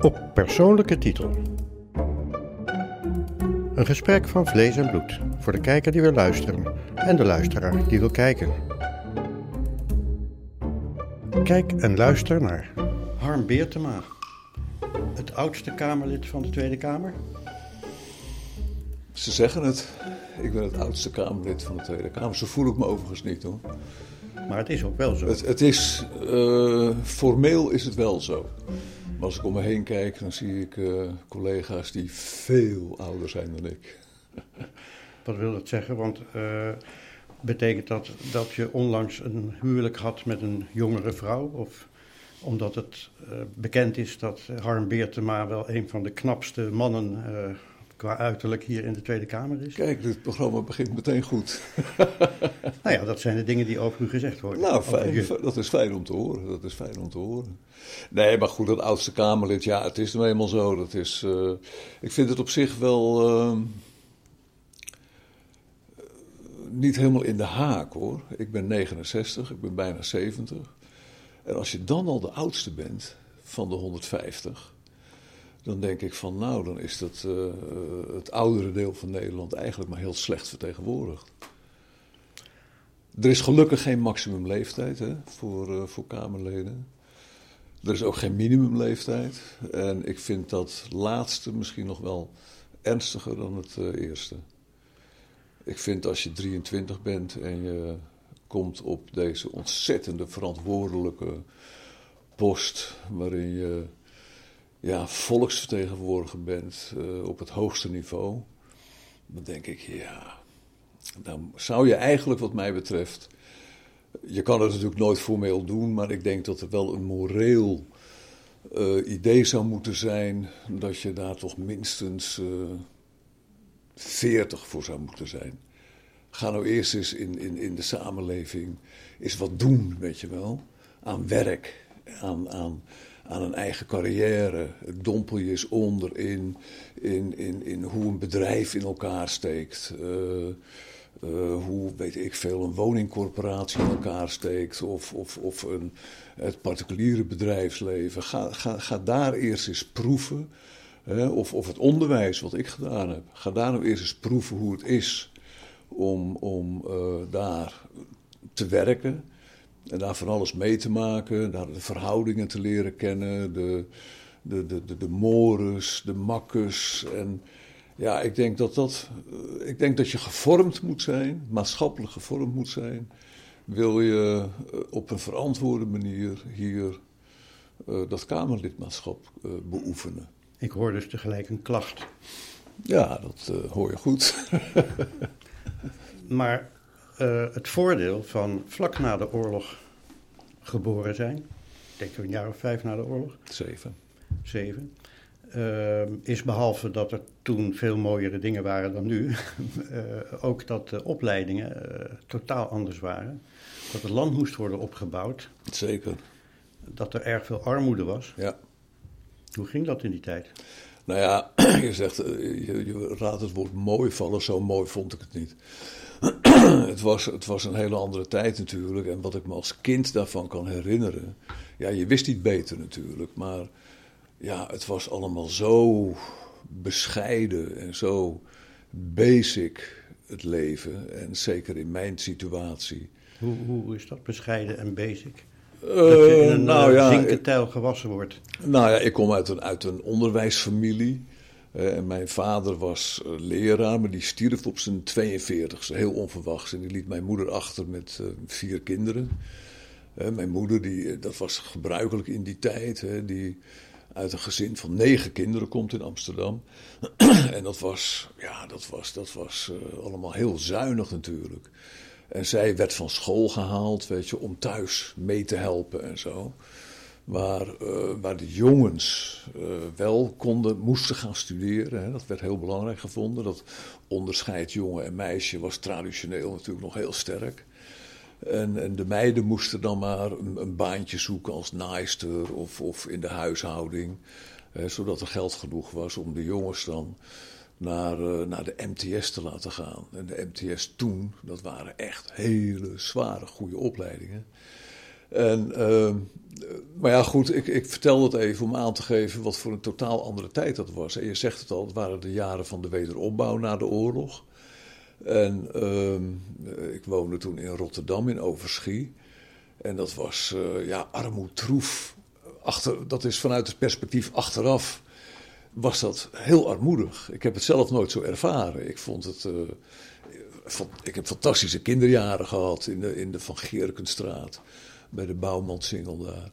Op persoonlijke titel. Een gesprek van vlees en bloed voor de kijker die wil luisteren en de luisteraar die wil kijken. Kijk en luister naar Harm Beertema, het oudste Kamerlid van de Tweede Kamer. Ze zeggen het. Ik ben het oudste Kamerlid van de Tweede Kamer. Zo voel ik me overigens niet hoor. Maar het is ook wel zo. Het, het is, uh, formeel is het wel zo. Als ik om me heen kijk, dan zie ik uh, collega's die veel ouder zijn dan ik. Wat wil dat zeggen? Want uh, betekent dat dat je onlangs een huwelijk had met een jongere vrouw? Of omdat het bekend is dat Harm Beertema wel een van de knapste mannen qua uiterlijk hier in de Tweede Kamer is. Kijk, dit programma begint meteen goed. nou ja, dat zijn de dingen die over u gezegd worden. Nou, fijn, dat is fijn om te horen. Dat is fijn om te horen. Nee, maar goed, dat oudste Kamerlid, ja, het is nou eenmaal zo. Dat is, uh, ik vind het op zich wel uh, niet helemaal in de haak hoor. Ik ben 69, ik ben bijna 70. En als je dan al de oudste bent van de 150 dan denk ik van nou, dan is dat, uh, het oudere deel van Nederland eigenlijk maar heel slecht vertegenwoordigd. Er is gelukkig geen maximumleeftijd hè, voor, uh, voor Kamerleden. Er is ook geen minimumleeftijd. En ik vind dat laatste misschien nog wel ernstiger dan het eerste. Ik vind als je 23 bent en je komt op deze ontzettende verantwoordelijke post, waarin je ja, volksvertegenwoordiger bent uh, op het hoogste niveau, dan denk ik, ja, dan zou je eigenlijk wat mij betreft, je kan het natuurlijk nooit formeel doen, maar ik denk dat er wel een moreel uh, idee zou moeten zijn dat je daar toch minstens uh, eh, 40 voor zou moeten zijn. Ga nou eerst eens in, in, in de samenleving eens wat doen, weet je wel, aan werk, aan, aan aan een eigen carrière. Dompel je eens onder in, in, in, in hoe een bedrijf in elkaar steekt. Uh, uh, hoe, weet ik veel, een woningcorporatie in elkaar steekt. Of, of, of een, het particuliere bedrijfsleven. Ga, ga, ga daar eerst eens proeven. Hè, of, of het onderwijs, wat ik gedaan heb. Ga daar nou eerst eens proeven hoe het is om, om uh, daar te werken. En daar van alles mee te maken, daar de verhoudingen te leren kennen, de, de, de, de, de mores, de makkers. En ja, ik denk dat, dat, eh, ik denk dat je gevormd moet zijn, maatschappelijk gevormd moet zijn. Wil je eh, op een verantwoorde manier hier uh, dat Kamerlidmaatschap uh, beoefenen. Ik hoor dus tegelijk een klacht. Ja, dat uh, hoor je goed. maar uh, het voordeel van vlak na de oorlog geboren zijn, ik denk een jaar of vijf na de oorlog. Zeven. Zeven. Uh, is behalve dat er toen veel mooiere dingen waren dan nu, uh, ook dat de opleidingen totaal anders waren. Dat het land moest worden opgebouwd. Zeker. Dat er erg veel armoede was. Ja. Hoe ging dat in die tijd? Nou ja, je zegt, je, je raadt het woord mooi vallen, zo mooi vond ik het niet. het, was, het was een hele andere tijd natuurlijk. En wat ik me als kind daarvan kan herinneren. Ja, je wist niet beter natuurlijk. Maar ja, het was allemaal zo bescheiden en zo basic het leven. En zeker in mijn situatie. Hoe, hoe is dat bescheiden en basic? Uh, dat je in een nou, ja, zinkentuil gewassen wordt. Nou ja, ik kom uit een, uit een onderwijsfamilie. Uh, en mijn vader was uh, leraar, maar die stierf op zijn 42ste, heel onverwachts. En die liet mijn moeder achter met uh, vier kinderen. mijn moeder, die, dat was gebruikelijk in die tijd, die uit een gezin van negen kinderen komt in Amsterdam. en dat was, ja, dat was, dat was allemaal heel zuinig natuurlijk. En zij werd van school gehaald, weet je, om thuis mee te helpen en zo. Waar, uh, waar de jongens uh, wel konden, moesten gaan studeren. Hè. Dat werd heel belangrijk gevonden. Dat onderscheid jongen en meisje was traditioneel natuurlijk nog heel sterk. En, en de meiden moesten dan maar een, een baantje zoeken als naaister of, of in de huishouding. Zodat er geld genoeg was om de jongens dan naar, uh, naar de MTS te laten gaan. En de MTS toen, dat waren echt hele zware, goede opleidingen. En, ehm, maar ja, goed, ik, ik vertel dat even om aan te geven wat voor een totaal andere tijd dat was. En je zegt het al, het waren de jaren van de wederopbouw na de oorlog. En ehm, ik woonde toen in Rotterdam, in Overschie. En dat was uh, ja, armoedtroef. Achter, dat is vanuit het perspectief achteraf was dat heel armoedig. Ik heb het zelf nooit zo ervaren. Ik vond het. Ik heb fantastische kinderjaren gehad in de, in de Van Gerkenstraat. Bij de Bouwmansingel daar.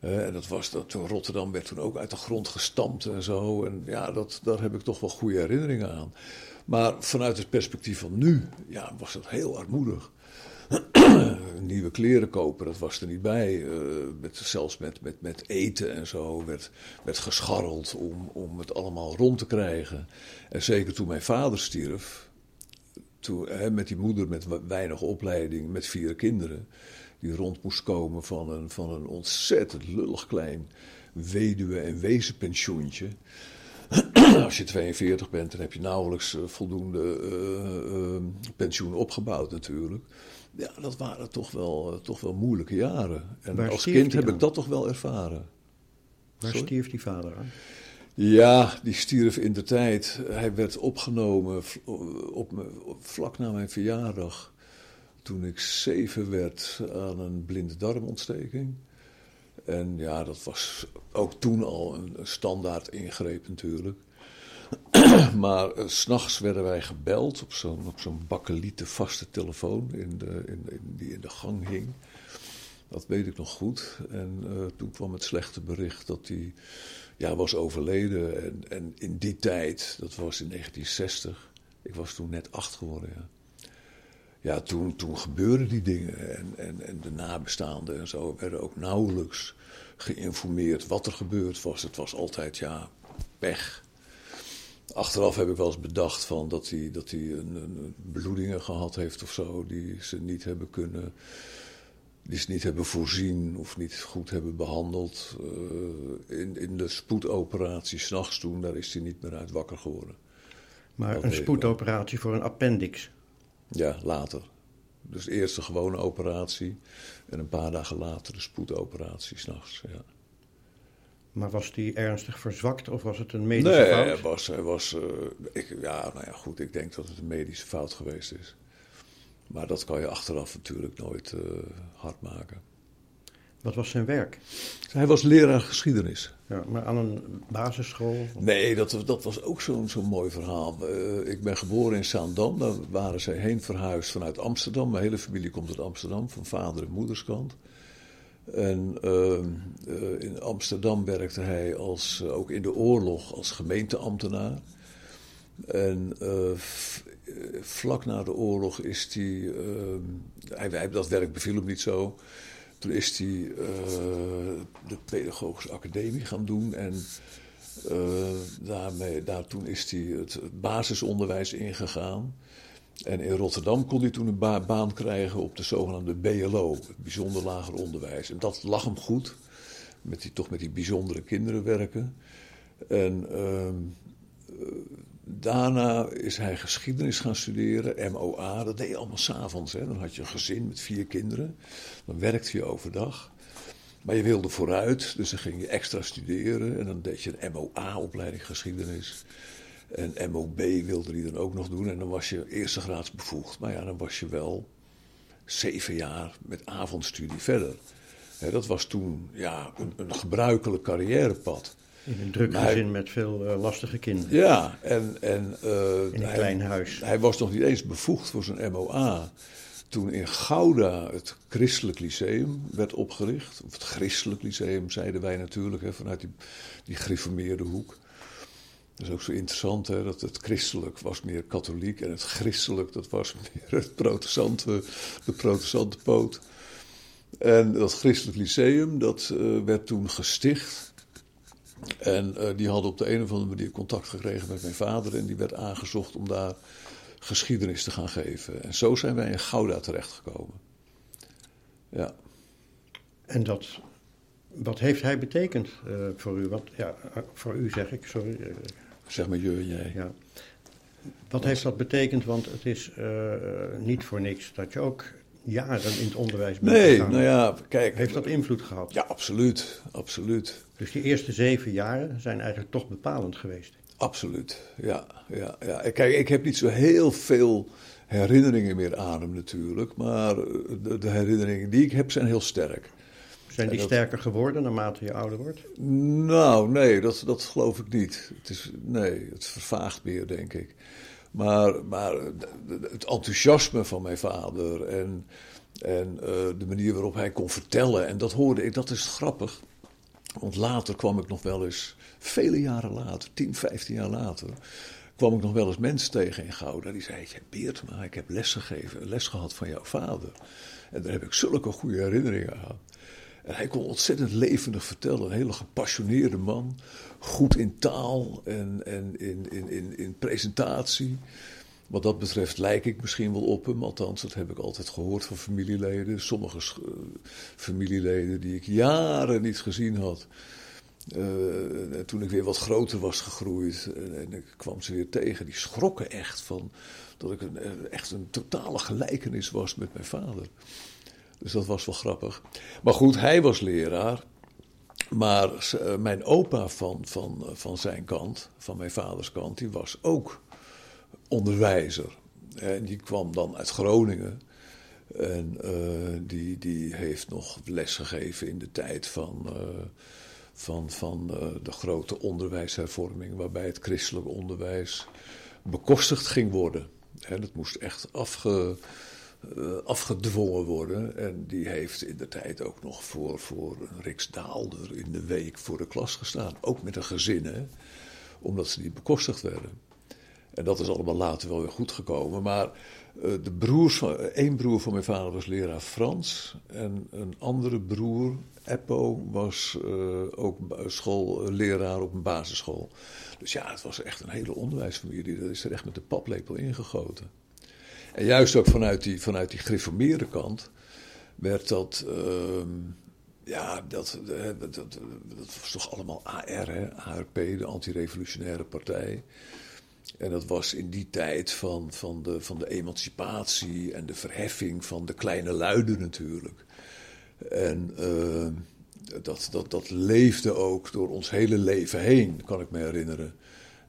Uh, en dat was dat Rotterdam werd toen ook uit de grond gestampt en zo. En ja, dat, daar heb ik toch wel goede herinneringen aan. Maar vanuit het perspectief van nu, ja, was dat heel armoedig. Nieuwe kleren kopen, dat was er niet bij. Uh, met, zelfs met, met, met eten en zo werd, werd gescharreld om, om het allemaal rond te krijgen. En zeker toen mijn vader stierf, toen, hè, met die moeder met weinig opleiding, met vier kinderen, die rond moest komen van een, van een ontzettend lullig klein weduwe- en wezenpensioentje. Als je 42 bent, dan heb je nauwelijks uh, voldoende uh, uh, pensioen opgebouwd natuurlijk. Ja, dat waren toch wel, toch wel moeilijke jaren. En Waar als kind heb ik dat toch wel ervaren. Waar Sorry? stierf die vader aan? Ja, die stierf in de tijd. Hij werd opgenomen op vlak na mijn verjaardag. Toen ik zeven werd aan een blinde darmontsteking. En ja, dat was ook toen al een, standaard ingreep natuurlijk. maar eh, s s'nachts werden wij gebeld op zo'n bakkelieten vaste telefoon in de, in, die in de gang hing. Dat weet ik nog goed. En eh, toen kwam het slechte bericht dat hij ja, was overleden. En, en in die tijd, dat was in 1960, ik was toen net acht geworden. Ja, ja toen, toen gebeurden die dingen. En, en, en de nabestaanden en zo werden ook nauwelijks geïnformeerd wat er gebeurd was. Het was altijd, ja, pech. Achteraf heb ik wel eens bedacht van dat hij, dat hij een, een bloedingen gehad heeft of zo, die ze niet hebben kunnen die ze niet hebben voorzien of niet goed hebben behandeld. Eh, in, in de spoedoperatie s'nachts toen, daar is hij niet meer uit wakker geworden. Maar Dat een wel. spoedoperatie voor een appendix. Ja, later. Dus eerst de gewone operatie en een paar dagen later de spoedoperatie s'nachts. Ja. Maar was die ernstig verzwakt of was het een medische Nee, fout? hij was, hij was eh, ik, ja, nou ja, goed, ik denk dat het een medische fout geweest is. Maar dat kan je achteraf natuurlijk nooit eh, hard maken. Wat was zijn werk? Hij was leraar geschiedenis. Ja, maar aan een basisschool? Nee, dat, dat was ook zo'n zo'n mooi verhaal. Eh, ik ben geboren in Zaandam. Daar waren zij heen verhuisd vanuit Amsterdam. Mijn hele familie komt uit Amsterdam, van vader en moederskant. En ehm, eh, in Amsterdam werkte hij als, ook in de oorlog als gemeenteambtenaar. En vlak na de oorlog is hij, ehm, hij, hij- dat werk beviel hem niet zo. Toen is hij eh, de pedagogische academie gaan doen en eh, daarmee, daar, toen is hij het, basisonderwijs ingegaan. En in Rotterdam kon hij toen een ba- baan krijgen op de zogenaamde BLO, het bijzonder lager onderwijs. En dat lag hem goed, met die, toch met die bijzondere kinderen werken. En ehm, eh, daarna is hij geschiedenis gaan studeren, MOA. Dat deed je allemaal s'avonds. Dan had je een gezin met vier kinderen. Dan werkte je overdag. Maar je wilde vooruit, dus dan ging je extra studeren. En dan deed je een MOA-opleiding geschiedenis. En MOB wilde hij dan ook nog doen. En dan was je eerste graads bevoegd. Maar ja, dan was je wel zeven jaar met avondstudie verder. Dat was toen ja, een, een gebruikelijk carrièrepad. In een druk Maar hij- gezin met veel eh, lastige kinderen. Ja, en, en eh, In een hij, klein huis. hij was nog niet eens bevoegd voor zijn MOA. Toen in Gouda het Christelijk Lyceum werd opgericht. Of het Christelijk Lyceum zeiden wij natuurlijk, hè, vanuit die, die gereformeerde hoek. Dat is ook zo interessant, hè, dat het christelijk was meer katholiek en het christelijk, dat was meer het protestante, de protestante poot. En dat christelijk lyceum, dat eh, werd toen gesticht. En eh, die hadden op de een of andere manier contact gekregen met mijn vader en die werd aangezocht om daar geschiedenis te gaan geven. En zo zijn wij in Gouda terechtgekomen. Ja. En dat, wat heeft hij betekend eh, voor u? Want, ja, eh, voor u zeg ik, sorry. Zeg maar je en jij. ja. Wat heeft dat betekend? Want het is niet voor niks dat je ook jaren in het onderwijs bent Nee, gegaan. nou ja, kijk. Heeft dat invloed gehad? Ja, absoluut. Absoluut. Dus die eerste zeven jaren zijn eigenlijk toch bepalend geweest. Absoluut. Ja, ja, ja. Kijk, ik heb niet zo heel veel herinneringen meer aan hem natuurlijk. Maar eh, de, de herinneringen die ik heb zijn heel sterk. Zijn die dat- sterker geworden naarmate je ouder wordt? Nou, nee, dat, dat geloof ik niet. Het is, nee, het vervaagt meer, denk ik. Maar, maar het enthousiasme van mijn vader en, en eh, de manier waarop hij kon vertellen, en dat hoorde ik, dat is grappig. Want later kwam ik nog wel eens, vele jaren later, 10, 15 jaar later, kwam ik nog wel eens mensen tegen in Gouda. Die zeiden, "Ja, Beertma, ik heb les gegeven, les gehad van jouw vader. En daar heb ik zulke goede herinneringen aan. Hij kon ontzettend levendig vertellen. Een hele gepassioneerde man. Goed in taal en, en in, in, in, in presentatie. Wat dat betreft lijk ik misschien wel op hem. Althans, dat heb ik altijd gehoord van familieleden. Sommige eh, familieleden die ik jaren niet gezien had. Eh, toen ik weer wat groter was gegroeid en, en ik kwam ze weer tegen, die schrokken echt van dat ik een, eh, echt een totale gelijkenis was met mijn vader. Dus dat was wel grappig. Maar goed, hij was leraar. Maar eh, mijn opa van, van, eh, van zijn kant, van mijn vaders kant, die was ook onderwijzer. En die kwam dan uit Groningen. En eh, die, die heeft nog les gegeven in de tijd van, van, van de grote onderwijshervorming, waarbij het christelijk onderwijs bekostigd ging worden. En dat moest echt afge, afgedwongen worden. En die heeft in de tijd ook nog voor, voor riksdaalder in de week voor de klas gestaan. Ook met een gezin, omdat ze niet bekostigd werden. En dat is allemaal later wel weer goed gekomen. Maar eh, de broers van, één broer van mijn vader was leraar Frans. En een andere broer, Eppo, was eh, ook schoolleraar op een basisschool. Dus ja, het was echt een hele onderwijsfamilie. Dat is er echt met de paplepel ingegoten. En juist ook vanuit die, vanuit die gereformeerde kant werd dat. ehm, ja, dat, eh, dat, dat, dat was toch allemaal AR, hè? ARP, de antirevolutionaire partij. En dat was in die tijd van, van, de, van de emancipatie en de verheffing van de kleine luiden natuurlijk. En eh, dat, dat, dat leefde ook door ons hele leven heen, kan ik me herinneren.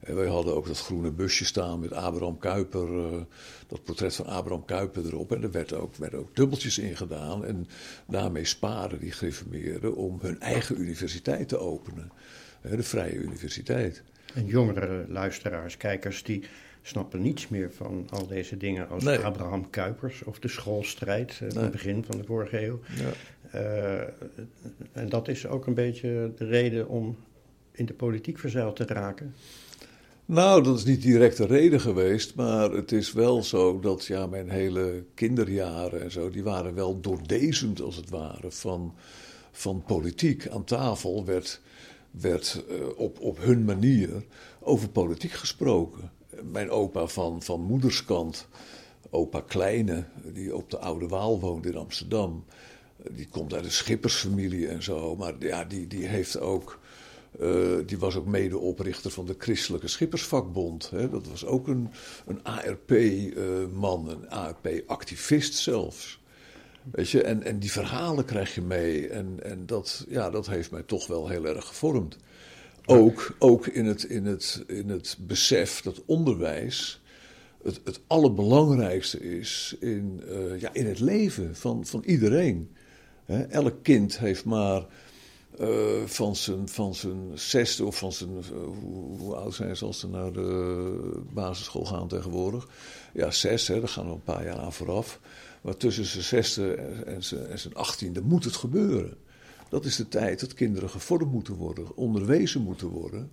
En wij hadden ook dat groene busje staan met Abraham Kuyper, eh, dat portret van Abraham Kuyper erop. En er werd ook, werden ook dubbeltjes in gedaan. En daarmee sparen die gereformeerden om hun eigen universiteit te openen. Hè, de Vrije Universiteit. En jongere luisteraars, kijkers, die snappen niets meer van al deze dingen als Nee. Abraham Kuypers of de schoolstrijd eh, aan Nee. het begin van de vorige eeuw. Ja. Eh, en dat is ook een beetje de reden om in de politiek verzeild te raken. Nou, dat is niet direct de reden geweest, maar het is wel zo dat ja, mijn hele kinderjaren en zo, die waren wel doordezend als het ware van, van politiek. Aan tafel werd, werd eh, op, op hun manier over politiek gesproken. Mijn opa van, van moederskant, opa Kleine, die op de Oude Waal woont in Amsterdam, die komt uit een schippersfamilie en zo, maar ja, die, die heeft ook... Eh, die was ook medeoprichter van de Christelijke Schippersvakbond. Hè. Dat was ook een, een ARP-man, een ARP-activist zelfs. Weet je, en, en die verhalen krijg je mee. En, en dat, ja, dat heeft mij toch wel heel erg gevormd. Ook, ook in, het, in, het, in het besef dat onderwijs het, het allerbelangrijkste is in, eh, ja, in het leven van, van iedereen. Hè, elk kind heeft maar eh, van, zijn, van zijn zesde of van zijn. eh, hoe, oud zijn ze als ze naar de basisschool gaan tegenwoordig? Ja, zes, hè, daar gaan we een paar jaar aan vooraf. Maar tussen zijn zesde en zijn, en zijn achttiende moet het gebeuren. Dat is de tijd dat kinderen gevormd moeten worden, onderwezen moeten worden.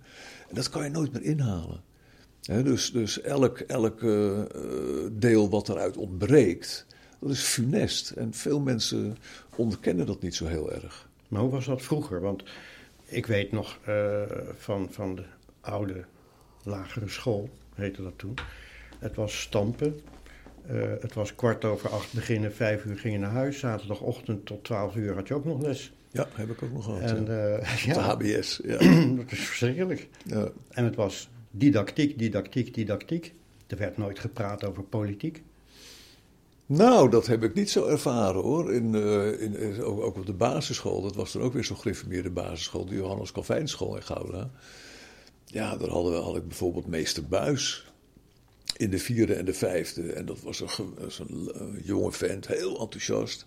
En dat kan je nooit meer inhalen. Dus, dus elk, elk eh, deel wat eruit ontbreekt, dat is funest. En veel mensen onderkennen dat niet zo heel erg. Maar hoe was dat vroeger? Want ik weet nog eh, van, van de oude lagere school, heette dat toen. Het was stampen. Eh, het was kwart over acht beginnen, vijf uur ging je naar huis. Zaterdagochtend tot twaalf uur had je ook nog les. Ja, heb ik ook nog gehad. En ja. eh, De HBS, ja. dat is verschrikkelijk. ja. En het was didactiek, didactiek, didactiek. Er werd nooit gepraat over politiek. Nou, dat heb ik niet zo ervaren hoor. In, uh, in, ook, ook, op de basisschool, dat was dan ook weer zo'n gereformeerde basisschool, de Johannes Calvijnschool in Gouda. Ja, daar hadden we, had ik bijvoorbeeld meester Buis in de vierde en de vijfde. En dat was een, een jonge vent, heel enthousiast.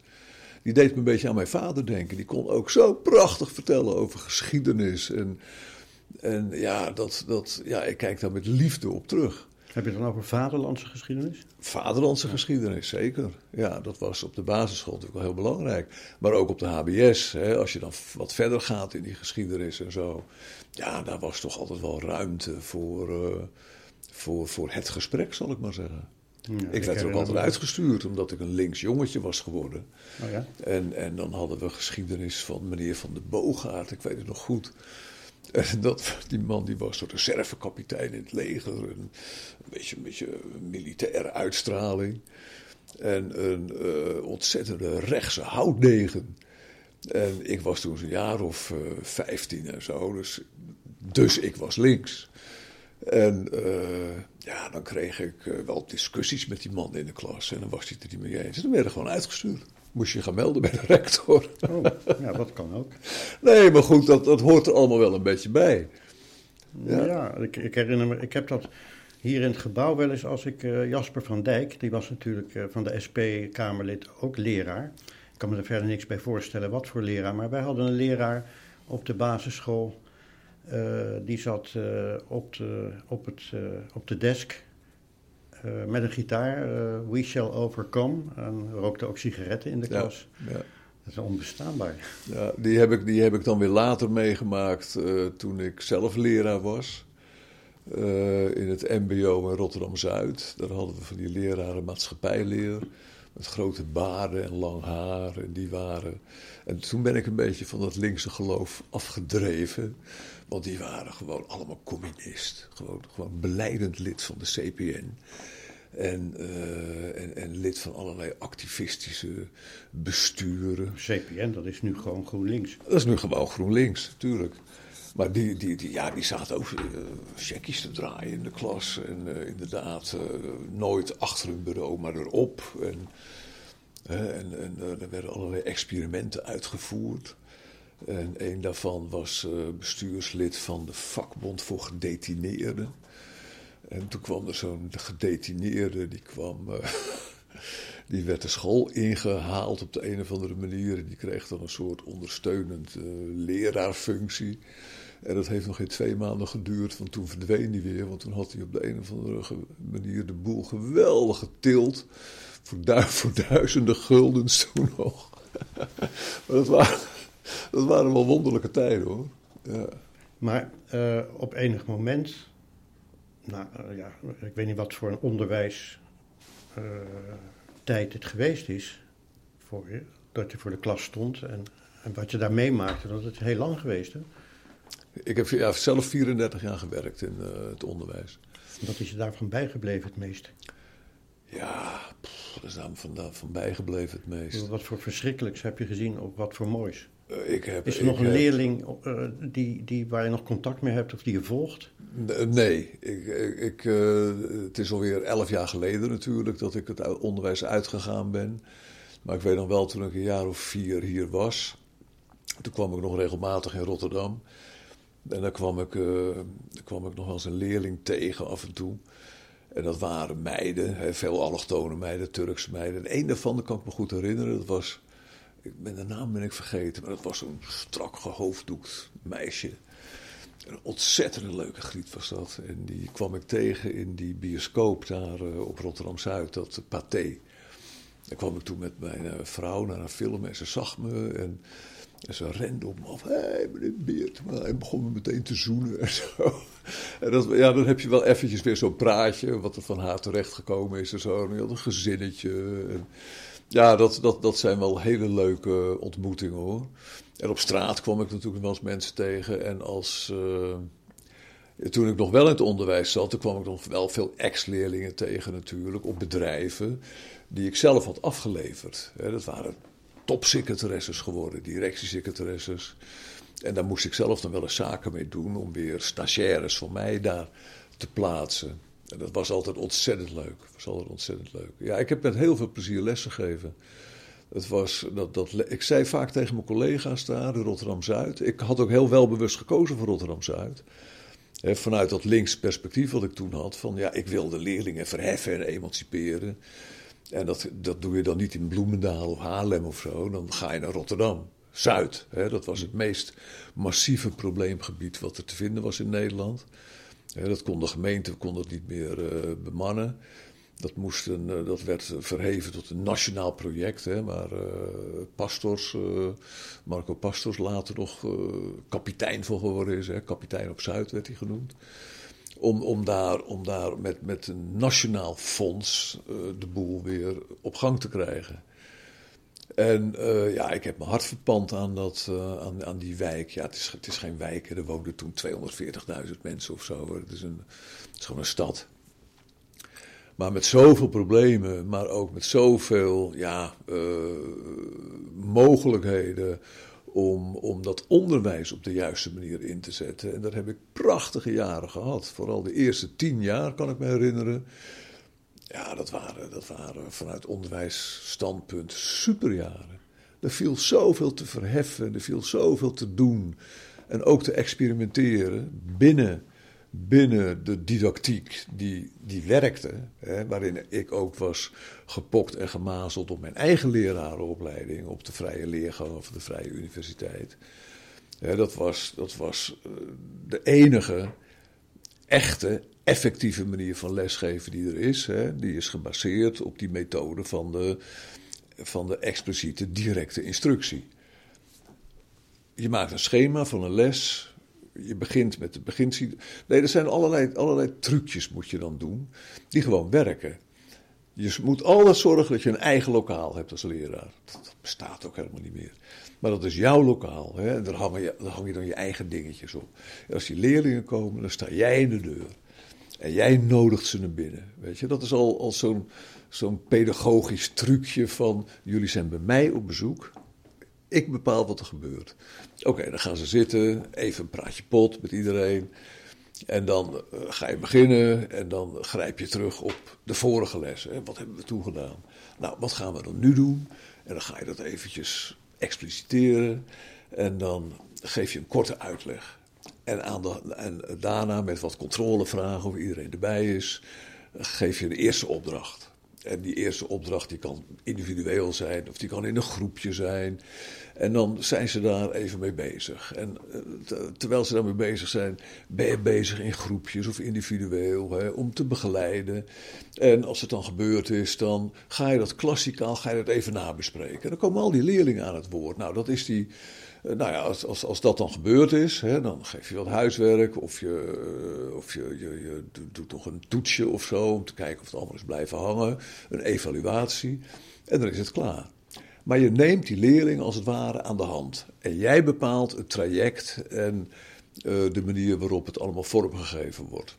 Die deed me een beetje aan mijn vader denken. Die kon ook zo prachtig vertellen over geschiedenis. En, en ja, dat, dat, ja, ik kijk daar met liefde op terug. Heb je dan over vaderlandse geschiedenis? Vaderlandse geschiedenis, zeker. Ja, dat was op de basisschool natuurlijk wel heel belangrijk. Maar ook op de HBS, hè, als je dan wat verder gaat in die geschiedenis en zo. Ja, daar was toch altijd wel ruimte voor, uh, voor, voor het gesprek, zal ik maar zeggen. Ja, ik werd er ook altijd uitgestuurd, omdat ik een links jongetje was geworden. Oh ja? en, en dan hadden we geschiedenis van meneer Van de Boogaard, ik weet het nog goed. En dat, die man die was reservekapitein in het leger. Een, beetje, een beetje militaire uitstraling. En een uh, ontzettende rechtse houtdegen. En ik was toen een jaar of uh, 15 en zo. Dus, dus ik was links. En uh, ja, dan kreeg ik uh, wel discussies met die man in de klas. En dan was hij het er niet mee eens. En dan werden gewoon uitgestuurd. Moest je gaan melden bij de rector. Oh, ja, dat kan ook. Nee, maar goed, dat, dat hoort er allemaal wel een beetje bij. Ja, ja ik, ik, herinner me, ik heb dat hier in het gebouw wel eens als ik uh, Jasper van Dijk, die was natuurlijk uh, van de SP-Kamerlid ook leraar. Ik kan me er verder niks bij voorstellen wat voor leraar, maar wij hadden een leraar op de basisschool. Uh, die zat op, de, op, het, op de desk met een gitaar, uh, We Shall Overcome. En rookte ook sigaretten in de klas. Ja, ja. Dat is onbestaanbaar. Ja, die heb ik, die heb ik dan weer later meegemaakt uh, toen ik zelf leraar was. in het MBO in Rotterdam-Zuid. Daar hadden we van die leraren maatschappijleer. Met grote baarden en lang haar. En die waren. En toen ben ik een beetje van dat linkse geloof afgedreven. Want die waren gewoon allemaal communist. Gewoon, gewoon beleidend lid van de CPN. En, uh, en, en, lid van allerlei activistische besturen. CPN, dat is nu gewoon GroenLinks. Dat is nu gewoon GroenLinks, natuurlijk. Maar die, die, die, ja, die zaten ook uh, checkjes te draaien in de klas. En uh, inderdaad, nooit achter een bureau, maar erop. En, en, en er werden allerlei experimenten uitgevoerd. En een daarvan was bestuurslid van de vakbond voor gedetineerden. En toen kwam er zo'n gedetineerde, die kwam. Uh, die werd de school ingehaald op de een of andere manier. En die kreeg dan een soort ondersteunend uh, leraarfunctie. En dat heeft nog geen twee maanden geduurd, want toen verdween hij weer. Want toen had hij op de een of andere manier de boel geweldig getild. Voor, voor duizenden guldens toen nog. maar dat waren, dat waren wel wonderlijke tijden hoor. Ja. Maar uh, op enig moment nou uh, ja, ik weet niet wat voor een onderwijstijd uh, het geweest is voor je, dat je voor de klas stond en, en wat je daar meemaakte, dat is heel lang geweest. Hè? Ik heb ja, zelf 34 jaar gewerkt in het onderwijs. Wat is je daarvan bijgebleven het meest? Ja, pff, dat is daar van, van bijgebleven het meest. Wat voor verschrikkelijks heb je gezien of wat voor moois? Uh, ik heb, is er nog een heb... leerling uh, die, die, waar je nog contact mee hebt of die je volgt? Nee, ik, ik, uh, het is alweer elf jaar geleden natuurlijk dat ik het onderwijs uitgegaan ben. Maar ik weet nog wel, toen ik een jaar of vier hier was, toen kwam ik nog regelmatig in Rotterdam. En daar kwam ik, daar kwam ik nog wel eens een leerling tegen af en toe. En dat waren meiden, veel allochtone meiden, Turkse meiden. En een daarvan, dat kan ik me goed herinneren, dat was ik ben de naam ben ik vergeten, maar dat was zo'n strak gehoofddoekt meisje. Een ontzettend leuke griet was dat. En die kwam ik tegen in die bioscoop daar uh, op Rotterdam-Zuid, dat Pathé. Daar kwam ik toen met mijn uh, vrouw naar een film en ze zag me en, ze rende op me af. Hé, hey, meneer Beertma. En begon me meteen te zoenen en zo. En dat, ja, dan heb je wel eventjes weer zo'n praatje, wat er van haar terecht gekomen is en zo. En die had een gezinnetje. Ja, dat, dat, dat zijn wel hele leuke ontmoetingen hoor. En op straat kwam ik natuurlijk wel eens mensen tegen. En als, uh, toen ik nog wel in het onderwijs zat, toen kwam ik nog wel veel ex-leerlingen tegen natuurlijk. Op bedrijven die ik zelf had afgeleverd. dat waren topsecretaresses geworden, directiesecretaresses. En daar moest ik zelf dan wel eens zaken mee doen om weer stagiaires van mij daar te plaatsen. En dat was altijd ontzettend leuk. was altijd ontzettend leuk. Ja, ik heb met heel veel plezier lessen. Het was dat, dat, ik zei vaak tegen mijn collega's daar in Rotterdam-Zuid. Ik had ook heel welbewust gekozen voor Rotterdam-Zuid. Vanuit dat links perspectief wat ik toen had. Van ja, ik wil de leerlingen verheffen en emanciperen. En dat, dat doe je dan niet in Bloemendaal of Haarlem of zo. Dan ga je naar Rotterdam. Zuid. Dat was het meest massieve probleemgebied wat er te vinden was in Nederland. Dat kon de gemeente kon dat niet meer uh, bemannen. Dat, moest een, uh, dat werd verheven tot een nationaal project, hè, waar uh, Pastors, Marco Pastors later nog kapitein voor geworden is. Kapitein op Zuid werd hij genoemd. Om, om, daar, om daar met, met een nationaal fonds de boel weer op gang te krijgen. En uh, ja, ik heb mijn hart verpand aan, dat, uh, aan, aan die wijk. Ja, het is, het is geen wijk, er woonden toen 240.000 mensen of zo. Het is, een, het is gewoon een stad. Maar met zoveel problemen, maar ook met zoveel ja, uh, mogelijkheden om, om dat onderwijs op de juiste manier in te zetten. En daar heb ik prachtige jaren gehad. Vooral de eerste tien jaar kan ik me herinneren. Ja, dat waren, dat waren vanuit onderwijsstandpunt superjaren. Er viel zoveel te verheffen, er viel zoveel te doen. En ook te experimenteren binnen, binnen de didactiek die, die werkte. Hè, waarin ik ook was gepokt en gemazeld op mijn eigen lerarenopleiding. Op de Vrije Leergang of de Vrije Universiteit. dat was, dat was eh, de enige echte effectieve manier van lesgeven die er is. Hè, die is gebaseerd op die methode van de, van de expliciete directe instructie. Je maakt een schema van een les. Je begint met de beginsie. Nee, er zijn allerlei, allerlei trucjes moet je dan doen. Die gewoon werken. Je moet altijd zorgen dat je een eigen lokaal hebt als leraar. Dat bestaat ook helemaal niet meer. Maar dat is jouw lokaal. Hè? En daar, hang je, daar hang je dan je eigen dingetjes op. Als die leerlingen komen, dan sta jij in de deur. En jij nodigt ze naar binnen. Weet je, dat is al, al zo'n pedagogisch trucje van jullie zijn bij mij op bezoek. Ik bepaal wat er gebeurt. Oké, dan gaan ze zitten, even een praatje pot met iedereen. En dan uh, ga je beginnen en dan grijp je terug op de vorige les. Hè. Wat hebben we toen gedaan? Nou, wat gaan we dan nu doen? En dan ga je dat eventjes expliciteren. En dan geef je een korte uitleg. En, aan de, en daarna met wat controlevragen of iedereen erbij is, geef je de eerste opdracht. En die eerste opdracht die kan individueel zijn of die kan in een groepje zijn. En dan zijn ze daar even mee bezig. En eh, terwijl ze daarmee bezig zijn, ben je bezig in groepjes of individueel hè, om te begeleiden. En als het dan gebeurd is, dan ga je dat klassikaal ga je dat even nabespreken. En dan komen al die leerlingen aan het woord. Nou, dat is die nou ja, als, als, als dat dan gebeurd is, hè, dan geef je wat huiswerk of je, eh, of je, je, je doet nog een toetsje of zo om te kijken of het allemaal is blijven hangen. Een evaluatie en dan is het klaar. Maar je neemt die leerling als het ware aan de hand. En jij bepaalt het traject en uh, de manier waarop het allemaal vormgegeven wordt.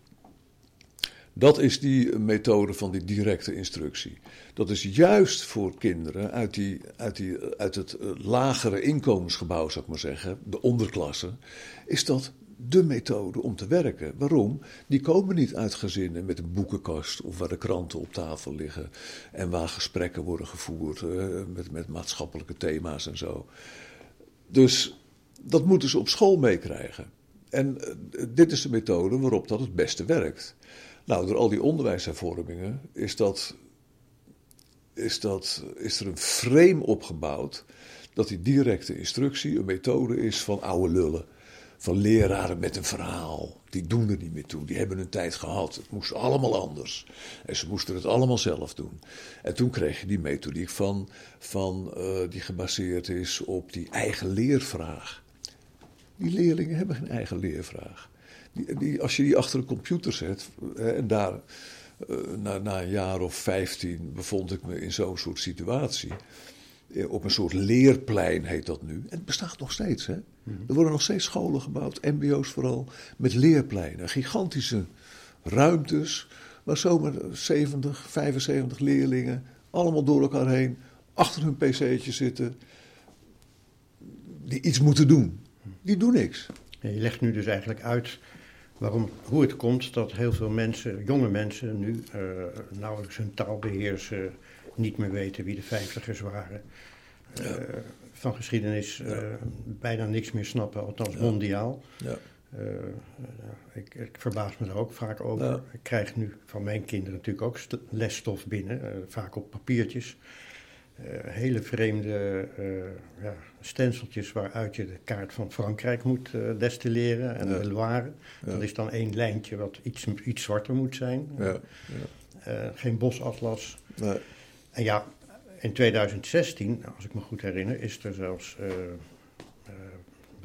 Dat is die methode van die directe instructie. Dat is juist voor kinderen uit, die, uit, die, uit het eh, lagere inkomensgebouw, zou ik maar zeggen, de onderklasse, is dat de methode om te werken. Waarom? Die komen niet uit gezinnen met een boekenkast of waar de kranten op tafel liggen en waar gesprekken worden gevoerd uh, met, met maatschappelijke thema's en zo. Dus dat moeten ze op school meekrijgen. En uh, dit is de methode waarop dat het beste werkt. Nou, door al die onderwijshervormingen is, dat, is, dat, is er een frame opgebouwd dat die directe instructie een methode is van oude lullen. Van leraren met een verhaal. Die doen er niet meer toe. Die hebben hun tijd gehad. Het moest allemaal anders. En ze moesten het allemaal zelf doen. En toen kreeg je die methodiek van, van, uh, die gebaseerd is op die eigen leervraag. Die leerlingen hebben geen eigen leervraag. Die, die, als je die achter een computer zet, hè, en daar uh, na, na, een jaar of vijftien bevond ik me in zo'n soort situatie. Eh, op een soort leerplein heet dat nu. En het bestaat nog steeds. Hè? Mm-hmm. Er worden nog steeds scholen gebouwd, MBO's vooral, met leerpleinen. Gigantische ruimtes, waar zomaar 70, 75 leerlingen allemaal door elkaar heen achter hun pc'tje zitten. Die iets moeten doen. Die doen niks. Ja, je legt nu dus eigenlijk uit waarom, hoe het komt dat heel veel mensen, jonge mensen, nu uh, nauwelijks hun taal beheersen, niet meer weten wie de vijftigers waren. Ja. van geschiedenis bijna niks meer snappen, althans mondiaal. Ja. ik, ik, verbaas me daar ook vaak over. Ik krijg nu van mijn kinderen natuurlijk ook lesstof binnen, vaak op papiertjes. Hele vreemde ja, stenseltjes waaruit je de kaart van Frankrijk moet uh, destilleren en de Loire. Dat is dan één lijntje wat iets, iets zwarter moet zijn. Ja. geen bosatlas. Nee. En ja, in 2016, als ik me goed herinner, is er zelfs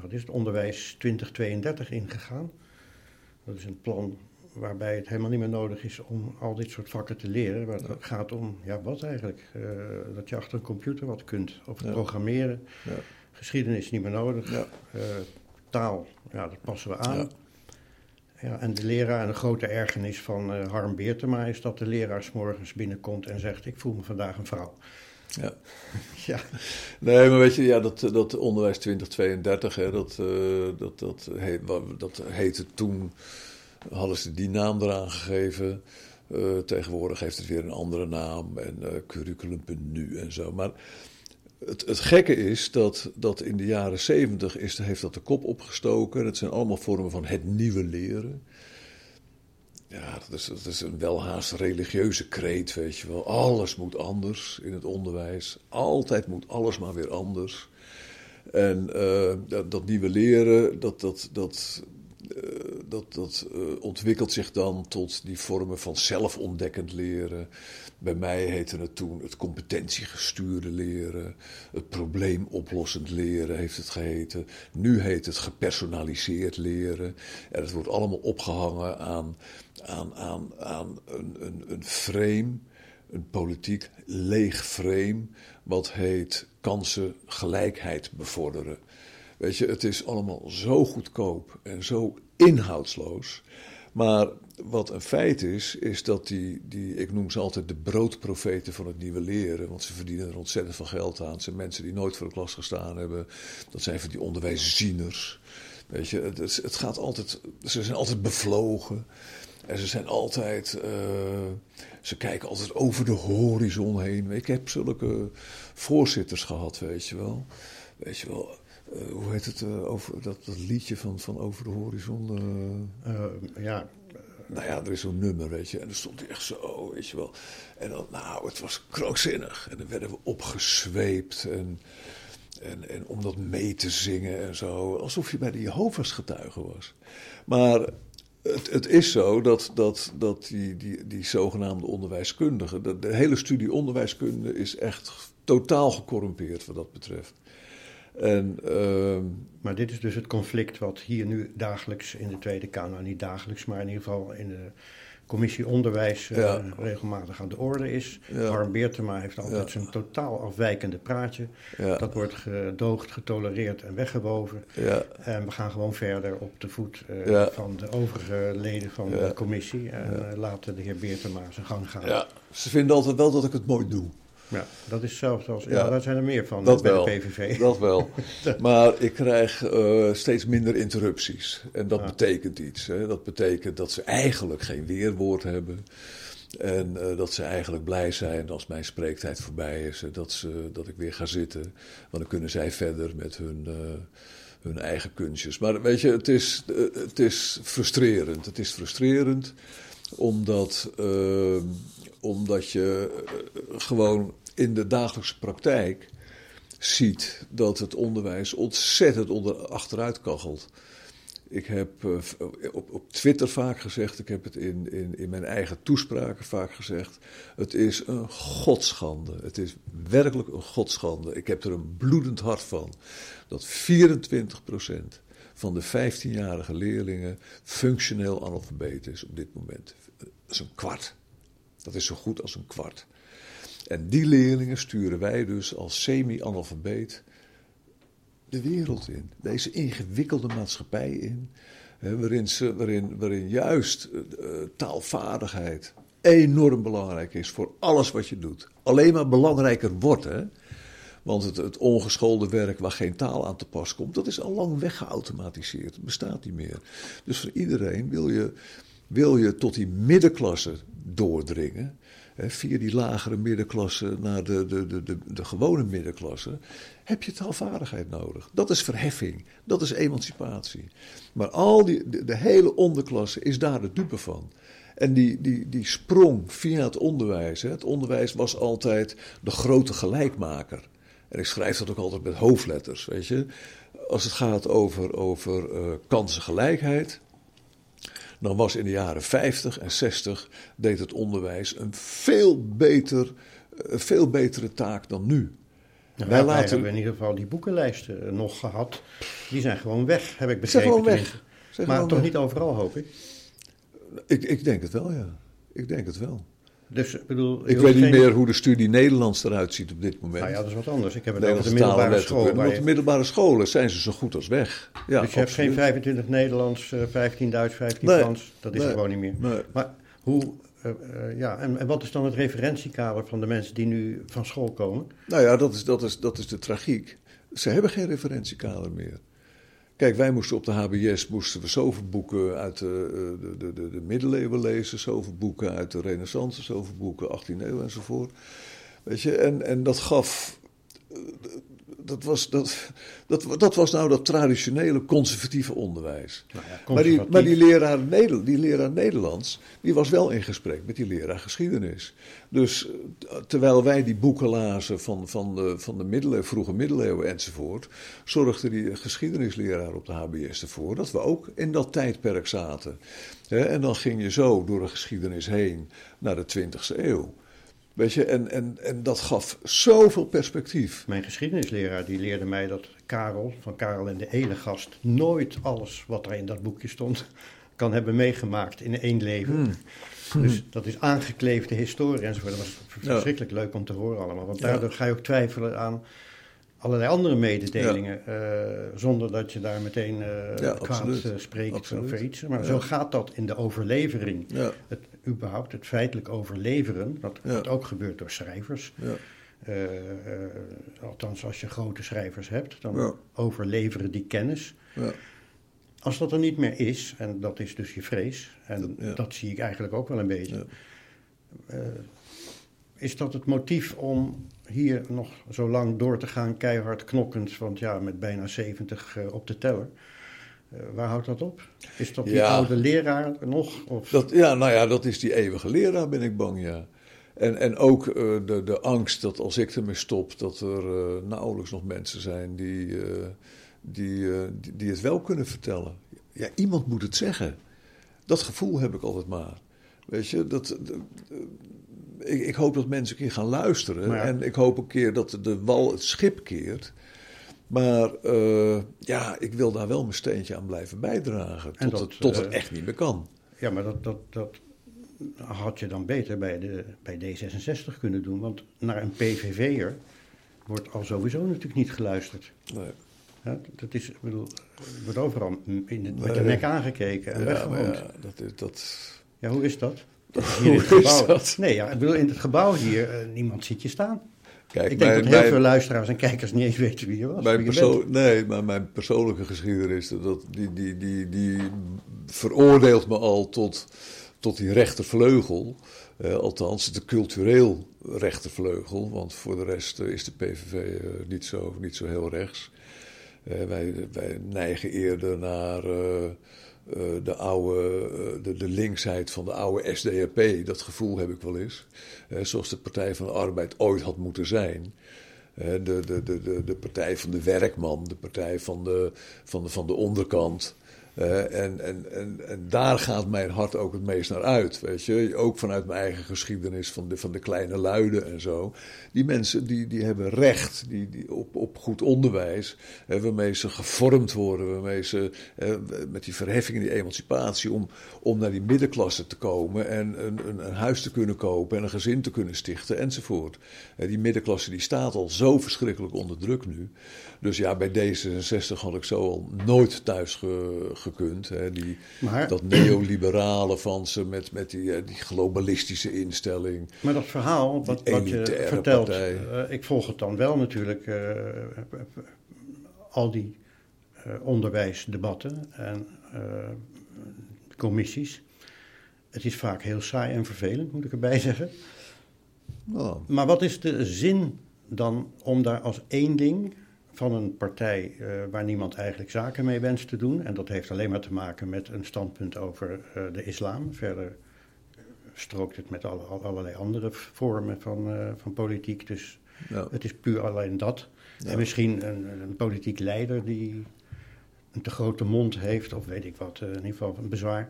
wat is het, onderwijs 2032 ingegaan. Dat is een plan waarbij het helemaal niet meer nodig is om al dit soort vakken te leren. Waar het gaat om, ja, wat eigenlijk? Uh, dat je achter een computer wat kunt, of programmeren. Ja. Geschiedenis niet meer nodig. Uh, taal, ja, dat passen we aan. Ja, en de leraar, en een grote ergernis van uh, Harm Beertema is dat de leraar s morgens binnenkomt en zegt: Ik voel me vandaag een vrouw. Ja. ja. Nee, maar weet je, ja, dat, dat onderwijs 2032, hè, dat, dat, dat, heet, dat heette toen hadden ze die naam eraan gegeven. Uh, tegenwoordig heeft het weer een andere naam en uh, curriculum.nu en zo. Maar het, het gekke is dat, dat in de jaren zeventig heeft dat de kop opgestoken. Het zijn allemaal vormen van het nieuwe leren. Ja, dat is, dat is een welhaast religieuze kreet, weet je wel. Alles moet anders in het onderwijs. Altijd moet alles maar weer anders. En uh, dat, dat, nieuwe leren, dat, dat, dat, dat, dat uh, ontwikkelt zich dan tot die vormen van zelfontdekkend leren. Bij mij heette het toen het competentiegestuurde leren, het probleemoplossend leren heeft het geheten. Nu heet het gepersonaliseerd leren. En het wordt allemaal opgehangen aan, aan, aan, aan een, een, een frame, een politiek leeg frame, wat heet kansengelijkheid bevorderen. Weet je, het is allemaal zo goedkoop en zo inhoudsloos. Maar wat een feit is, is dat die, die, ik noem ze altijd de broodprofeten van het nieuwe leren, want ze verdienen er ontzettend veel geld aan. Het zijn mensen die nooit voor de klas gestaan hebben. Dat zijn van die onderwijszieners. Weet je, het, het gaat altijd, ze zijn altijd bevlogen. En ze zijn altijd, uh, ze kijken altijd over de horizon heen. Ik heb zulke voorzitters gehad, weet je wel. Weet je wel, uh, hoe heet het, uh, over, dat, dat liedje van, van Over de Horizon? Uh, ja. Nou ja, er is zo'n nummer, weet je. En dan stond hij echt zo, weet je wel. En dan, nou, het was krookzinnig. En dan werden we opgezweept. En, en, en om dat mee te zingen en zo. Alsof je bij de Jehovah's getuige was. Maar het, het, is zo dat, dat, dat die, die, die zogenaamde onderwijskundigen. De, de hele studie onderwijskunde is echt totaal gecorrumpeerd wat dat betreft. En, uh, maar dit is dus het conflict wat hier nu dagelijks in de Tweede Kamer, nou, niet dagelijks, maar in ieder geval in de commissie onderwijs uh, regelmatig aan de orde is. Ja. Harm Beertema heeft altijd zijn totaal afwijkende praatje. Dat wordt gedoogd, getolereerd en weggewoven. En we gaan gewoon verder op de voet uh, van de overige leden van de commissie. En laten de heer Beertema zijn gang gaan. Ze vinden altijd wel dat ik het mooi doe. Ja, dat is zelfs als. Ja, daar zijn er meer van dat bij wel, de PVV. Dat wel. maar ik krijg uh, steeds minder interrupties. En dat betekent iets. Hè. Dat betekent dat ze eigenlijk geen weerwoord hebben. En uh, dat ze eigenlijk blij zijn als mijn spreektijd voorbij is. Dat, ze, dat ik weer ga zitten. Want dan kunnen zij verder met hun, uh, hun eigen kunstjes. Maar weet je, het is, het is frustrerend. Het is frustrerend omdat, omdat je gewoon in de dagelijkse praktijk ziet dat het onderwijs ontzettend onder, achteruit kachelt. Ik heb uh, op, op Twitter vaak gezegd, ik heb het in, in, in mijn eigen toespraken vaak gezegd. Het is een godschande. Het is werkelijk een godschande. Ik heb er een bloedend hart van dat 24% van de 15-jarige leerlingen functioneel analfabeet is op dit moment. Dat is een kwart. Dat is zo goed als een kwart. En die leerlingen sturen wij dus als semi-analfabeet de wereld in. Deze ingewikkelde maatschappij in. Hè, waarin, ze, waarin, waarin juist uh, taalvaardigheid enorm belangrijk is voor alles wat je doet. Alleen maar belangrijker wordt. Hè? Want het, het ongeschoolde werk waar geen taal aan te pas komt, dat is al lang weggeautomatiseerd. Het bestaat niet meer. Dus voor iedereen wil je, wil je tot die middenklasse doordringen via die lagere middenklasse naar de, de, de, de, de gewone middenklasse, heb je taalvaardigheid nodig. Dat is verheffing, dat is emancipatie. Maar al die, de, hele onderklasse is daar de dupe van. En die, die, die sprong via het onderwijs. Hè. Het onderwijs was altijd de grote gelijkmaker. En ik schrijf dat ook altijd met hoofdletters, weet je. Als het gaat over, over uh, kansengelijkheid, dan was in de jaren 50 en 60 deed het onderwijs een veel, beter, een veel betere taak dan nu. wij, laten... wij hebben in ieder geval die boekenlijsten nog gehad. Die zijn gewoon weg, heb ik begrepen. Zijn gewoon weg. maar toch niet overal, hoop ik. ik. Ik denk het wel, ja. Ik denk het wel. Dus, bedoel, ik weet niet meer hoe de studie Nederlands eruit ziet op dit moment. Nou ja, dat is wat anders. Ik heb het over de middelbare school. Op de middelbare scholen zijn ze zo goed als weg. Ja, dus je hebt geen 25 Nederlands, 15 eh, Duits, 15 Frans. Dat is er gewoon niet meer. Nee. Maar hoe, uh, uh, ja, en, en, wat is dan het referentiekader van de mensen die nu van school komen? Nou ja, dat is, dat is, dat is de tragiek. Ze hebben geen referentiekader meer. Kijk, wij moesten op de HBS moesten we zoveel boeken uit de, de, de, de, middeleeuwen lezen, zoveel boeken uit de renaissance, zoveel boeken 18e eeuw enzovoort. Weet je, en, en dat gaf dat was, dat, dat, dat was nou dat traditionele conservatieve onderwijs. Nou ja, Maar, die, maar die, leraar, die leraar Nederlands, die was wel in gesprek met die leraar geschiedenis. Dus eh, terwijl wij die boeken lazen van, van, de, van de middeleeuwen, vroege middeleeuwen enzovoort, zorgde die geschiedenisleraar op de HBS ervoor dat we ook in dat tijdperk zaten. En dan ging je zo door de geschiedenis heen naar de 20e eeuw. Weet je, en, en, en dat gaf zoveel perspectief. Mijn geschiedenisleraar die leerde mij dat Karel, van Karel en de Elegast, nooit alles wat er in dat boekje stond, kan hebben meegemaakt in één leven. Hmm. Dus dat is aangekleefde historie enzovoort. Dat was verschrikkelijk leuk om te horen allemaal. Want daardoor ga je ook twijfelen aan allerlei andere mededelingen. Uh, zonder dat je daar meteen uh, ja, kwaad uh, spreekt absoluut. over iets. Maar zo gaat dat in de overlevering. Het, überhaupt het feitelijk overleveren, dat, wat ook gebeurt door schrijvers. althans, als je grote schrijvers hebt, dan overleveren die kennis. Als dat er niet meer is, en dat is dus je vrees, en dat zie ik eigenlijk ook wel een beetje. Is dat het motief om hier nog zo lang door te gaan, keihard knokkend, want ja, met bijna 70 uh, eh, op de teller. Uh, waar houdt dat op? Is dat die oude leraar nog? Of? Dat, ja, nou ja, dat is die eeuwige leraar, ben ik bang, ja. En, en ook uh, de, de angst dat als ik ermee stop, dat er nauwelijks nog mensen zijn die, die, die, die het wel kunnen vertellen. Ja, iemand moet het zeggen. Dat gevoel heb ik altijd maar. Weet je, dat, ik, ik, hoop dat mensen een keer gaan luisteren. En ik hoop een keer dat de wal het schip keert. Maar uh, ja, ik wil daar wel mijn steentje aan blijven bijdragen. Tot, het, tot het eh, echt niet meer kan. Ja, maar dat, dat, dat had je dan beter bij, de, bij D66 kunnen doen. Want naar een PVV'er wordt al sowieso natuurlijk niet geluisterd. Nee. Ja, dat is, ik bedoel, wordt overal in de, met de nek aangekeken en ja, Ja, dat, is, dat... ja, hoe is dat? In het gebouw. Nee, ja, ik bedoel, in het gebouw hier, uh, niemand ziet je staan. Kijk, ik denk dat heel veel luisteraars en kijkers niet eens weten wie je was. Mijn je nee, maar mijn persoonlijke geschiedenis, dat, die, die, die, die veroordeelt me al tot, tot die rechtervleugel. Uh, althans, de cultureel rechtervleugel. Want voor de rest uh, is de PVV uh, niet, zo, niet zo heel rechts. wij, wij neigen eerder naar uh, de, oude, uh, de, de, linksheid van de oude SDAP, dat gevoel heb ik wel eens. Uh, zoals de Partij van de Arbeid ooit had moeten zijn. de, de, de, de, partij van de werkman, de partij van de, van de, van de onderkant. Uh, en, en, en, en daar gaat mijn hart ook het meest naar uit. Weet je? Ook vanuit mijn eigen geschiedenis van de, van de kleine luiden en zo. Die mensen die, die hebben recht die, die op, op goed onderwijs. Hè, waarmee ze gevormd worden. Waarmee ze met die verheffing en die emancipatie. Om, om naar die middenklasse te komen. En een, een, een huis te kunnen kopen. En een gezin te kunnen stichten enzovoort. die middenklasse die staat al zo verschrikkelijk onder druk nu. Dus ja, bij D66 had ik zo al nooit thuis ge, gekund. Hè? Die, dat neoliberale van ze met, met die, die globalistische instelling. Maar dat verhaal wat, wat je vertelt, ik volg het dan wel natuurlijk, al die onderwijsdebatten en commissies. Het is vaak heel saai en vervelend, moet ik erbij zeggen. Oh. Maar wat is de zin dan om daar als één ding van een partij uh, waar niemand eigenlijk zaken mee wenst te doen, en dat heeft alleen maar te maken met een standpunt over uh, de islam. Verder strookt het met alle, allerlei andere vormen van, uh, van politiek. Dus ja. het is puur alleen dat. Ja. En misschien een, een, politiek leider die een te grote mond heeft, of weet ik wat, in ieder geval een bezwaar.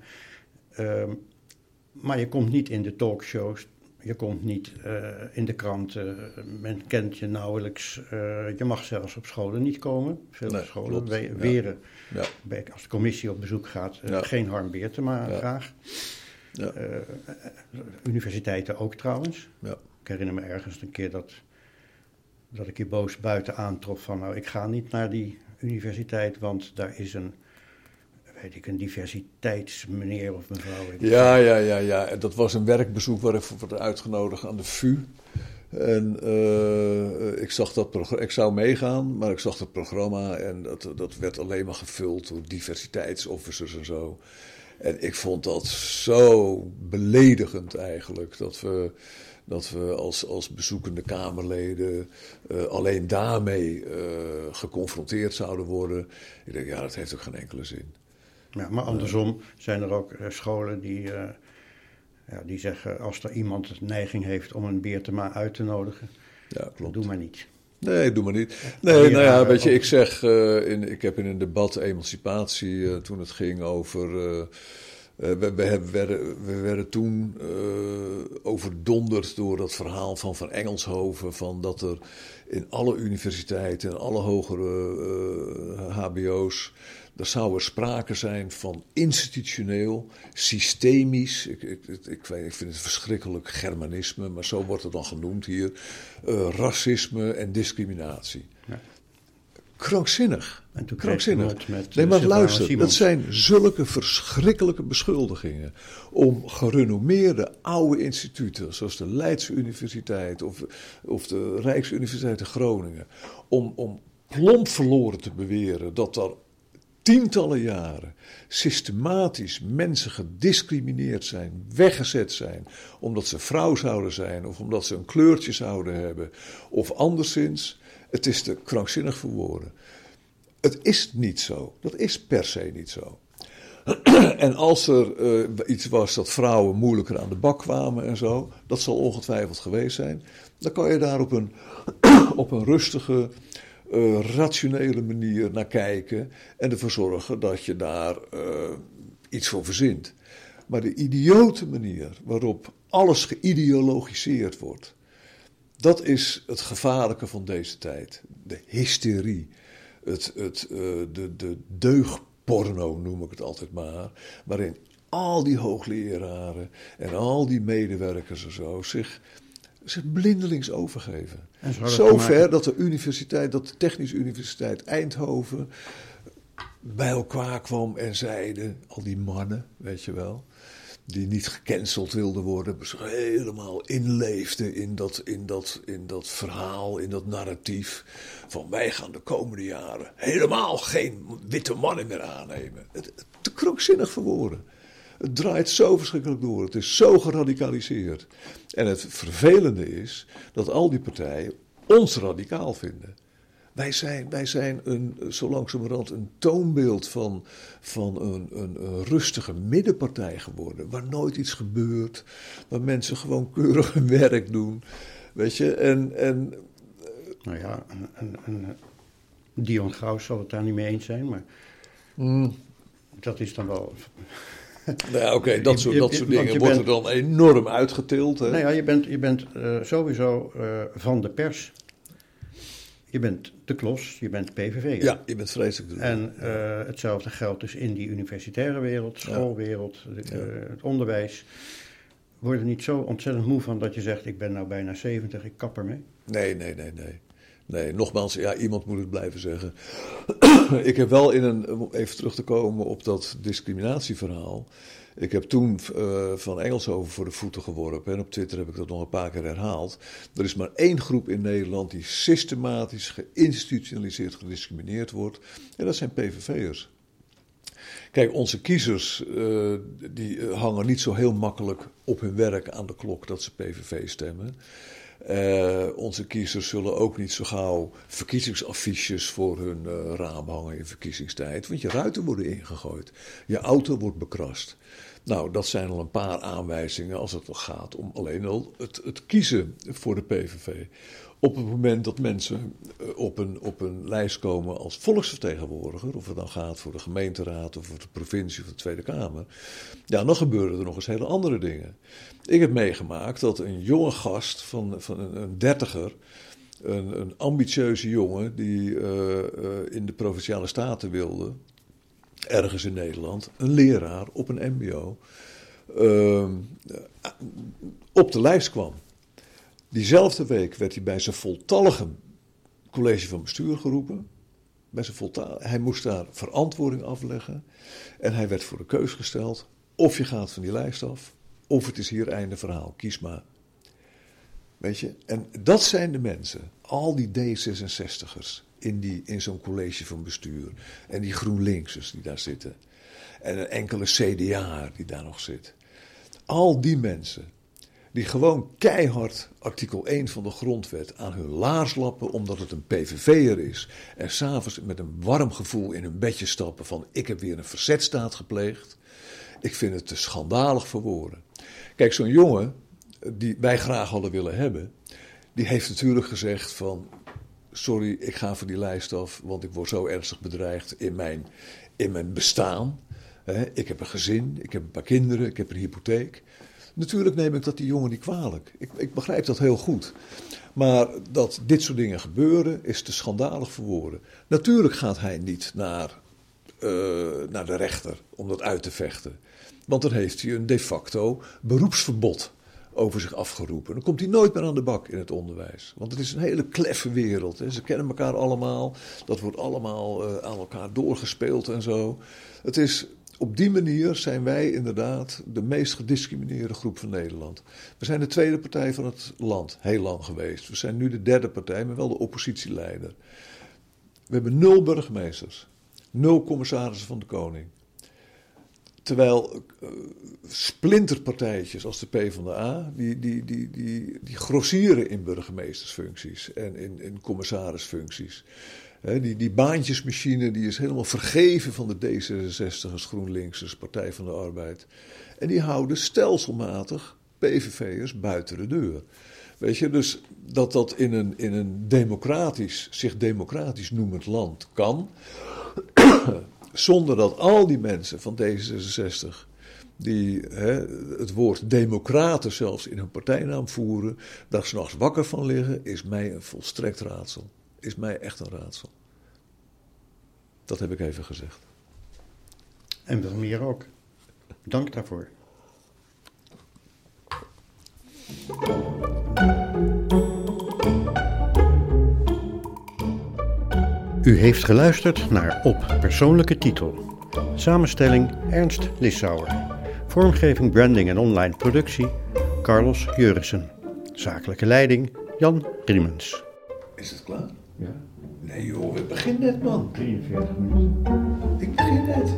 Ehm, maar je komt niet in de talkshows, je komt niet uh, in de kranten, men kent je nauwelijks. Uh, je mag zelfs op scholen niet komen. Veel nee, scholen we, weren, ja. Ja. als de commissie op bezoek gaat, uh, ja. geen Harm Beertema graag. universiteiten ook trouwens. Ik herinner me ergens een keer dat, dat ik hier boos buiten aantrof van... nou, ik ga niet naar die universiteit, want daar is een weet ik, een diversiteitsmeneer of mevrouw. Ja, ja, ja, ja. Dat was een werkbezoek waar ik voor werd uitgenodigd aan de VU. En uh, ik zag dat ik zou meegaan, maar ik zag het programma en dat, dat werd alleen maar gevuld door diversiteitsofficers en zo. En ik vond dat zo beledigend eigenlijk, dat we, dat we als, als bezoekende Kamerleden uh, alleen daarmee uh, geconfronteerd zouden worden. Ik denk, ja, dat heeft ook geen enkele zin. Ja, maar andersom zijn er ook eh, scholen die, uh, ja, die zeggen als er iemand de neiging heeft om een Beertema uit te nodigen, ja, klopt. doe maar niet. Nee, doe maar niet. Nee, nou ja, weet je, ik zeg, uh, in, ik heb in een debat emancipatie, uh, toen het ging over... Uh, we, we, werden, we werden toen overdonderd door dat verhaal van Van Engelshoven... van dat er in alle universiteiten en alle hogere hbo's er zou er sprake zijn van institutioneel, systemisch, ik, ik, ik, ik, vind het verschrikkelijk Germanisme, maar zo wordt het dan genoemd hier, uh, racisme en discriminatie. Ja. Krankzinnig. En toen Krankzinnig. Met nee, maar luister, dat zijn zulke verschrikkelijke beschuldigingen om gerenommeerde oude instituten, zoals de Leidse Universiteit of, of de Rijksuniversiteit in Groningen, om, om plomp verloren te beweren dat er tientallen jaren systematisch mensen gediscrimineerd zijn, weggezet zijn, omdat ze vrouw zouden zijn of omdat ze een kleurtje zouden hebben of anderszins. Het is te krankzinnig voor woorden. Het is niet zo. Dat is per se niet zo. en als er uh, iets was dat vrouwen moeilijker aan de bak kwamen en zo, dat zal ongetwijfeld geweest zijn, dan kan je daar op een, op een rustige, rationele manier naar kijken en ervoor zorgen dat je daar uh, iets voor verzint. Maar de idiote manier waarop alles geïdeologiseerd wordt, dat is het gevaarlijke van deze tijd. De hysterie, het, het, uh, de, de noem ik het altijd maar, waarin al die hoogleraren en al die medewerkers en zo zich zich blindelings overgeven. Zover dat de universiteit, dat de Technische Universiteit Eindhoven bij elkaar kwam en zeiden, al die mannen, weet je wel, die niet gecanceld wilden worden, zich helemaal inleefden in dat, in, dat, in dat verhaal, in dat narratief van wij gaan de komende jaren helemaal geen witte mannen meer aannemen. Te krankzinnig verwoorden. Het draait zo verschrikkelijk door. Het is zo geradicaliseerd. En het vervelende is dat al die partijen ons radicaal vinden. Wij zijn, wij zijn een, zo langzamerhand een toonbeeld van, van een, een, een, rustige middenpartij geworden. Waar nooit iets gebeurt. Waar mensen gewoon keurig hun werk doen. Weet je, en. en nou ja, een, een, Dion Graus zal het daar niet mee eens zijn, maar. Mm. Dat is dan wel nou, oké, dat, soort, dat soort dingen worden dan enorm uitgetild. Hè? Nou ja, je bent, je bent uh, sowieso uh, van de pers. Je bent de klos, je bent PVV. Ja, je bent vreselijk. En uh, hetzelfde geldt dus in die universitaire wereld, schoolwereld, ja. het onderwijs. Word je niet zo ontzettend moe van dat je zegt: Ik ben nou bijna 70, ik kap ermee? Nee, nee, nee, nee. Nee, nogmaals, ja, iemand moet het blijven zeggen. ik heb wel in een, om even terug te komen op dat discriminatieverhaal. Ik heb toen uh, van Engelshoven voor de voeten geworpen. En op Twitter heb ik dat nog een paar keer herhaald. Er is maar één groep in Nederland die systematisch geïnstitutionaliseerd gediscrimineerd wordt. En dat zijn PVV'ers. Kijk, onze kiezers uh, die hangen niet zo heel makkelijk op hun werk aan de klok dat ze PVV stemmen. Uh, onze kiezers zullen ook niet zo gauw verkiezingsaffiches voor hun uh, raam hangen in verkiezingstijd. Want je ruiten worden ingegooid. Je auto wordt bekrast. Nou, dat zijn al een paar aanwijzingen als het gaat om alleen al het, het kiezen voor de PVV. Op het moment dat mensen eh, op een, op een lijst komen als volksvertegenwoordiger, of het dan gaat voor de gemeenteraad of voor de provincie of de Tweede Kamer, ja, dan gebeuren er nog eens hele andere dingen. Ik heb meegemaakt dat een jonge gast van, van een, een dertiger, een, een ambitieuze jongen die uh, uh, in de provinciale staten wilde, ergens in Nederland, een leraar op een MBO, uh, op de lijst kwam. Diezelfde week werd hij bij zijn voltallige college van bestuur geroepen. Bij zijn hij moest daar verantwoording afleggen. En hij werd voor de keus gesteld: of je gaat van die lijst af, of het is hier einde verhaal. Kies maar. Weet je, en dat zijn de mensen, al die D66'ers in, die, in zo'n college van bestuur. En die GroenLinksers die daar zitten. En een enkele CDA die daar nog zit. Al die mensen die gewoon keihard artikel 1 van de grondwet aan hun laars lappen omdat het een PVV'er is. En s'avonds met een warm gevoel in hun bedje stappen van ik heb weer een verzetstaat gepleegd. Ik vind het te schandalig voor woorden. Kijk, zo'n jongen die wij graag hadden willen hebben, die heeft natuurlijk gezegd van sorry, ik ga voor die lijst af, want ik word zo ernstig bedreigd in mijn, in mijn bestaan. ik heb een gezin, ik heb een paar kinderen, ik heb een hypotheek. Natuurlijk neem ik dat die jongen niet kwalijk. Ik, ik begrijp dat heel goed. Maar dat dit soort dingen gebeuren is te schandalig voor woorden. Natuurlijk gaat hij niet naar, uh, naar de rechter om dat uit te vechten. Want dan heeft hij een de facto beroepsverbod over zich afgeroepen. Dan komt hij nooit meer aan de bak in het onderwijs. Want het is een hele kleffe wereld. Hè. Ze kennen elkaar allemaal. Dat wordt allemaal uh, aan elkaar doorgespeeld en zo. Het is op die manier zijn wij inderdaad de meest gediscrimineerde groep van Nederland. We zijn de tweede partij van het land, heel lang geweest. We zijn nu de derde partij, maar wel de oppositieleider. We hebben nul burgemeesters, nul commissarissen van de koning. Terwijl uh, splinterpartijtjes als de PvdA, die, die, die, die, die grossieren in burgemeestersfuncties en in, in commissarisfuncties die, die baantjesmachine die is helemaal vergeven van de D66'ers, GroenLinks'ers, Partij van de Arbeid. En die houden stelselmatig PVV'ers buiten de deur. Weet je, dus dat dat in een, in een democratisch, zich democratisch noemend land kan, zonder dat al die mensen van D66 die het woord democraten zelfs in hun partijnaam voeren, daar s'nachts wakker van liggen, is mij een volstrekt raadsel is mij echt een raadsel. Dat heb ik even gezegd. En veel meer ook. Dank daarvoor. U heeft geluisterd naar Op Persoonlijke Titel. Samenstelling Ernst Lissauer. Vormgeving, branding en online productie Carlos Jurissen. Zakelijke leiding Jan Riemens. Is het klaar? Ja. Nee joh, het begint net man. 43 minuten. Ik begin net.